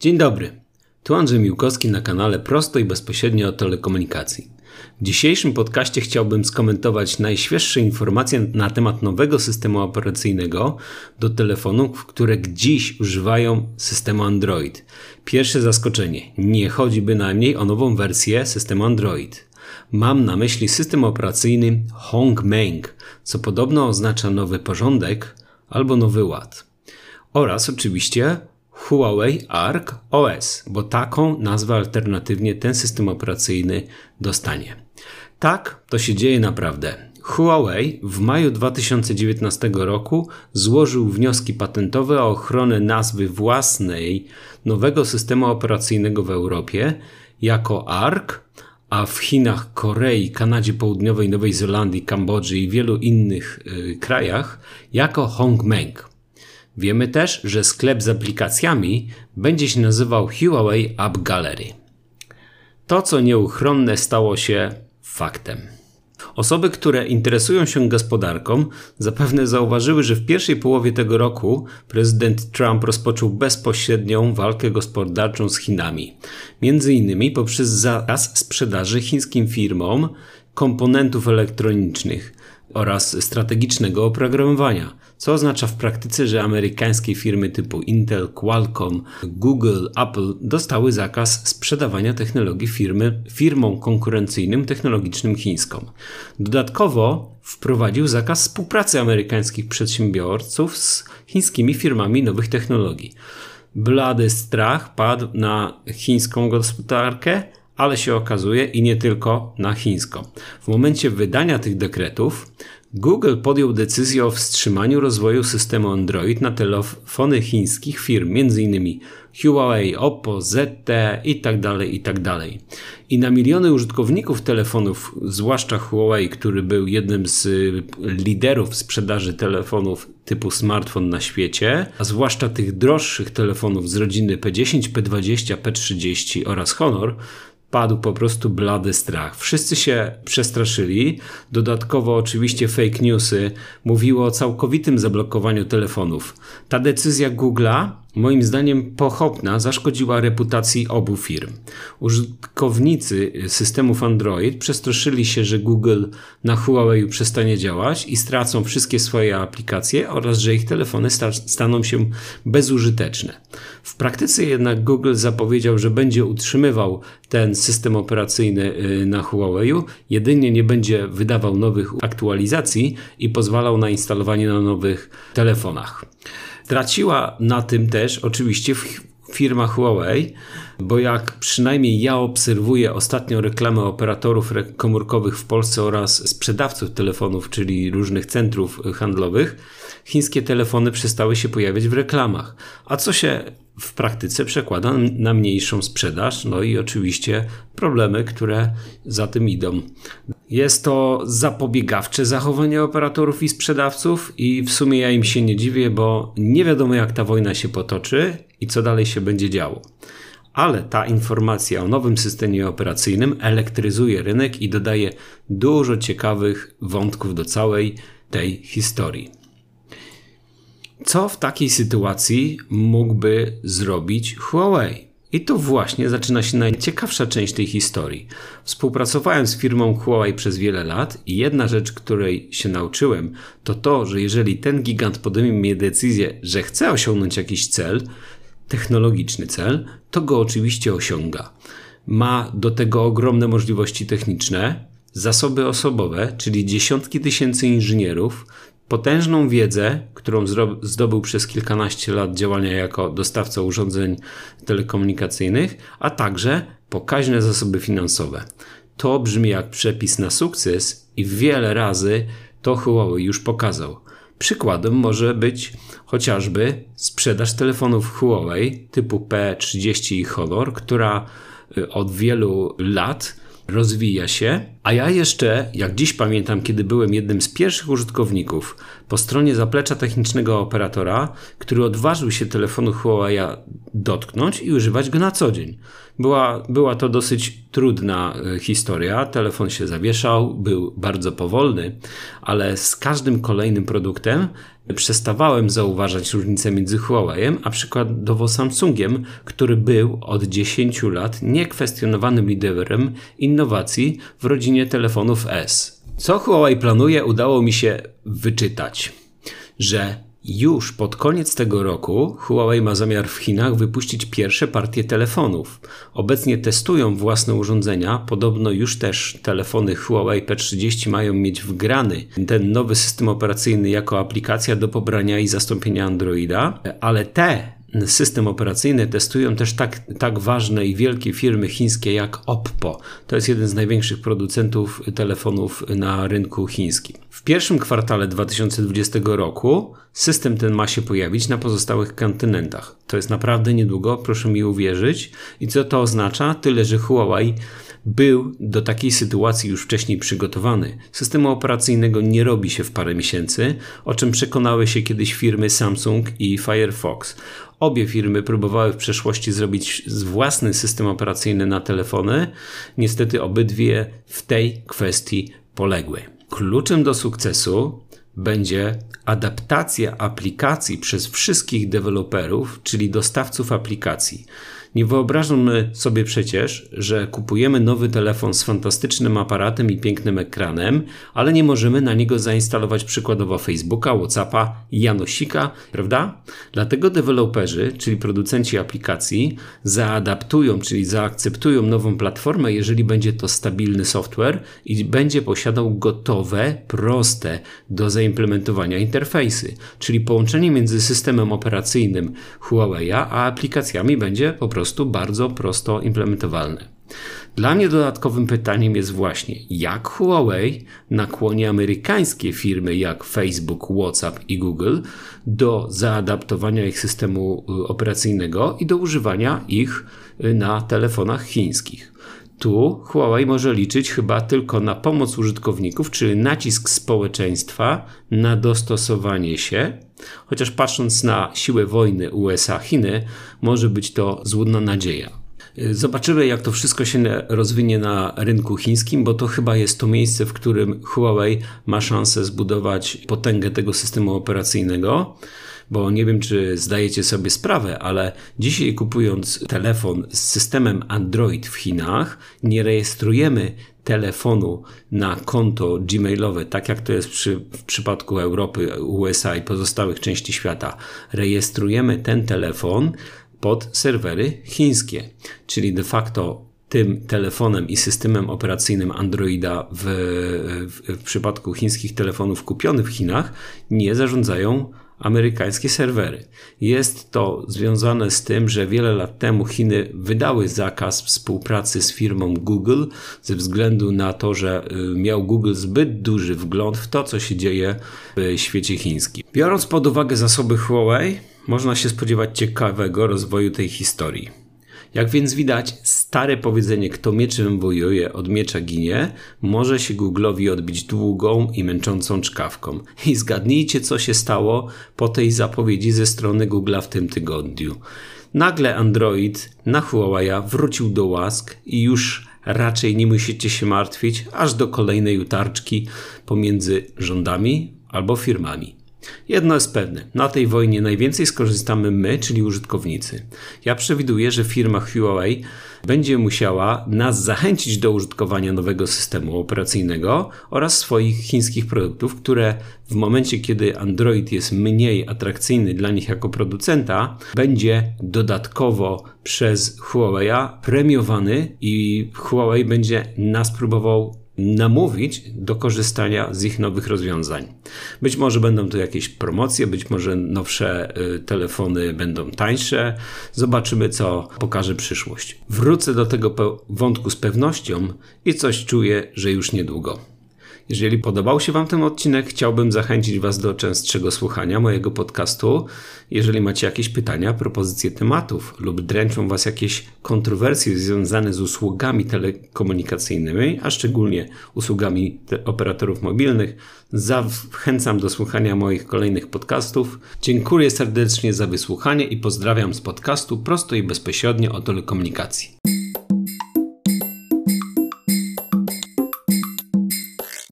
Dzień dobry. Tu Andrzej Miłkowski na kanale Prosto i Bezpośrednio o Telekomunikacji. W dzisiejszym podcaście chciałbym skomentować najświeższe informacje na temat nowego systemu operacyjnego do telefonów, które dziś używają systemu Android. Pierwsze zaskoczenie. Nie chodzi bynajmniej o nową wersję systemu Android. Mam na myśli system operacyjny Hongmeng, co podobno oznacza nowy porządek albo nowy ład. Oraz oczywiście Huawei Arc OS, bo taką nazwę alternatywnie ten system operacyjny dostanie. Tak, to się dzieje naprawdę. Huawei w maju 2019 roku złożył wnioski patentowe o ochronę nazwy własnej nowego systemu operacyjnego w Europie jako ARC, a w Chinach, Korei, Kanadzie Południowej, Nowej Zelandii, Kambodży i wielu innych y, krajach jako Hongmeng. Wiemy też, że sklep z aplikacjami będzie się nazywał Huawei App Gallery. To, co nieuchronne, stało się faktem. Osoby, które interesują się gospodarką, zapewne zauważyły, że w pierwszej połowie tego roku prezydent Trump rozpoczął bezpośrednią walkę gospodarczą z Chinami, między innymi poprzez zakaz sprzedaży chińskim firmom komponentów elektronicznych oraz strategicznego oprogramowania, co oznacza w praktyce, że amerykańskie firmy typu Intel, Qualcomm, Google, Apple dostały zakaz sprzedawania technologii firmy, firmom konkurencyjnym technologicznym chińskom. Dodatkowo wprowadził zakaz współpracy amerykańskich przedsiębiorców z chińskimi firmami nowych technologii. Blady strach padł na chińską gospodarkę, ale się okazuje i nie tylko na chińską. W momencie wydania tych dekretów Google podjął decyzję o wstrzymaniu rozwoju systemu Android na telefony chińskich firm, m.in. Huawei, Oppo, ZTE itd., tak itd. Tak I na miliony użytkowników telefonów, zwłaszcza Huawei, który był jednym z liderów sprzedaży telefonów typu smartfon na świecie, a zwłaszcza tych droższych telefonów z rodziny P10, P20, P30 oraz Honor, padł po prostu blady strach. Wszyscy się przestraszyli. Dodatkowo oczywiście fake newsy mówiło o całkowitym zablokowaniu telefonów. Ta decyzja Google'a moim zdaniem pochopna zaszkodziła reputacji obu firm. Użytkownicy systemów Android przestraszyli się, że Google na Huawei przestanie działać i stracą wszystkie swoje aplikacje oraz że ich telefony sta staną się bezużyteczne. W praktyce jednak Google zapowiedział, że będzie utrzymywał ten system operacyjny y, na Huawei, jedynie nie będzie wydawał nowych aktualizacji i pozwalał na instalowanie na nowych telefonach. Traciła na tym też oczywiście firma Huawei, bo jak przynajmniej ja obserwuję ostatnią reklamę operatorów komórkowych w Polsce oraz sprzedawców telefonów, czyli różnych centrów handlowych, chińskie telefony przestały się pojawiać w reklamach. A co się w praktyce przekłada na mniejszą sprzedaż, no i oczywiście problemy, które za tym idą. Jest to zapobiegawcze zachowanie operatorów i sprzedawców, i w sumie ja im się nie dziwię, bo nie wiadomo, jak ta wojna się potoczy i co dalej się będzie działo. Ale ta informacja o nowym systemie operacyjnym elektryzuje rynek i dodaje dużo ciekawych wątków do całej tej historii. Co w takiej sytuacji mógłby zrobić Huawei? I tu właśnie zaczyna się najciekawsza część tej historii. Współpracowałem z firmą Huawei przez wiele lat i jedna rzecz, której się nauczyłem, to to, że jeżeli ten gigant podejmie decyzję, że chce osiągnąć jakiś cel, technologiczny cel, to go oczywiście osiąga. Ma do tego ogromne możliwości techniczne, zasoby osobowe, czyli dziesiątki tysięcy inżynierów, potężną wiedzę, którą zdobył przez kilkanaście lat działania jako dostawca urządzeń telekomunikacyjnych, a także pokaźne zasoby finansowe. To brzmi jak przepis na sukces i wiele razy to Huawei już pokazał. Przykładem może być chociażby sprzedaż telefonów Huawei typu P30 i Honor, która y, od wielu lat rozwija się A ja jeszcze, jak dziś pamiętam, kiedy byłem jednym z pierwszych użytkowników po stronie zaplecza technicznego operatora, który odważył się telefonu Huawei dotknąć i używać go na co dzień. Była, była to dosyć trudna e, historia. Telefon się zawieszał, był bardzo powolny, ale z każdym kolejnym produktem przestawałem zauważać różnicę między Huawei'em a przykładowo Samsungiem, który był od 10 lat niekwestionowanym liderem innowacji w rodzinie telefonów S. Co Huawei planuje, udało mi się wyczytać, że już pod koniec tego roku Huawei ma zamiar w Chinach wypuścić pierwsze partie telefonów. Obecnie testują własne urządzenia. Podobno już też telefony Huawei P30 mają mieć wgrany ten nowy system operacyjny jako aplikacja do pobrania i zastąpienia Androida, ale te system operacyjny testują też tak, tak ważne i wielkie firmy chińskie jak Oppo. To jest jeden z największych producentów telefonów na rynku chińskim. W pierwszym kwartale 2020 roku system ten ma się pojawić na pozostałych kontynentach. To jest naprawdę niedługo, proszę mi uwierzyć. I co to oznacza? Tyle, że Huawei był do takiej sytuacji już wcześniej przygotowany. Systemu operacyjnego nie robi się w parę miesięcy, o czym przekonały się kiedyś firmy Samsung i Firefox. Obie firmy próbowały w przeszłości zrobić własny system operacyjny na telefony. Niestety obydwie w tej kwestii poległy. Kluczem do sukcesu będzie adaptacja aplikacji przez wszystkich deweloperów, czyli dostawców aplikacji. Nie wyobrażamy sobie przecież, że kupujemy nowy telefon z fantastycznym aparatem i pięknym ekranem, ale nie możemy na niego zainstalować przykładowo Facebooka, Whatsappa, Janosika, prawda? Dlatego deweloperzy, czyli producenci aplikacji, zaadaptują, czyli zaakceptują nową platformę, jeżeli będzie to stabilny software i będzie posiadał gotowe, proste do zaimplementowania interfejsy, czyli połączenie między systemem operacyjnym Huawei a aplikacjami będzie po prostu bardzo prosto implementowalne. Dla mnie dodatkowym pytaniem jest właśnie, jak Huawei nakłoni amerykańskie firmy jak Facebook, WhatsApp i Google do zaadaptowania ich systemu y, operacyjnego i do używania ich y, na telefonach chińskich. Tu Huawei może liczyć chyba tylko na pomoc użytkowników, czyli nacisk społeczeństwa na dostosowanie się, chociaż patrząc na siłę wojny USA-Chiny, może być to złudna nadzieja. Zobaczymy, jak to wszystko się rozwinie na rynku chińskim, bo to chyba jest to miejsce, w którym Huawei ma szansę zbudować potęgę tego systemu operacyjnego bo nie wiem, czy zdajecie sobie sprawę, ale dzisiaj kupując telefon z systemem Android w Chinach, nie rejestrujemy telefonu na konto gmailowe, tak jak to jest przy, w przypadku Europy, USA i pozostałych części świata. Rejestrujemy ten telefon pod serwery chińskie, czyli de facto tym telefonem i systemem operacyjnym Androida w, w, w, przypadku chińskich telefonów kupionych w Chinach nie zarządzają amerykańskie serwery. Jest to związane z tym, że wiele lat temu Chiny wydały zakaz współpracy z firmą Google ze względu na to, że y, miał Google zbyt duży wgląd w to, co się dzieje w świecie chińskim. Biorąc pod uwagę zasoby Huawei, można się spodziewać ciekawego rozwoju tej historii. Jak więc widać, stare powiedzenie, kto mieczem wojuje, od miecza ginie, może się Google'owi odbić długą i męczącą czkawką. I zgadnijcie, co się stało po tej zapowiedzi ze strony Google'a w tym tygodniu. Nagle Android na Huawei wrócił do łask i już raczej nie musicie się martwić aż do kolejnej utarczki pomiędzy rządami albo firmami. Jedno jest pewne, na tej wojnie najwięcej skorzystamy my, czyli użytkownicy. Ja przewiduję, że firma Huawei będzie musiała nas zachęcić do użytkowania nowego systemu operacyjnego oraz swoich chińskich produktów, które w momencie, kiedy Android jest mniej atrakcyjny dla nich jako producenta, będzie dodatkowo przez Huawei premiowany i Huawei będzie nas próbował namówić do korzystania z ich nowych rozwiązań. Być może będą to jakieś promocje, być może nowsze y, telefony będą tańsze. Zobaczymy, co pokaże przyszłość. Wrócę do tego wątku z pewnością i coś czuję, że już niedługo. Jeżeli podobał się Wam ten odcinek, chciałbym zachęcić Was do częstszego słuchania mojego podcastu. Jeżeli macie jakieś pytania, propozycje tematów lub dręczą Was jakieś kontrowersje związane z usługami telekomunikacyjnymi, a szczególnie usługami operatorów mobilnych, zachęcam do słuchania moich kolejnych podcastów. Dziękuję serdecznie za wysłuchanie i pozdrawiam z podcastu prosto i bezpośrednio o telekomunikacji.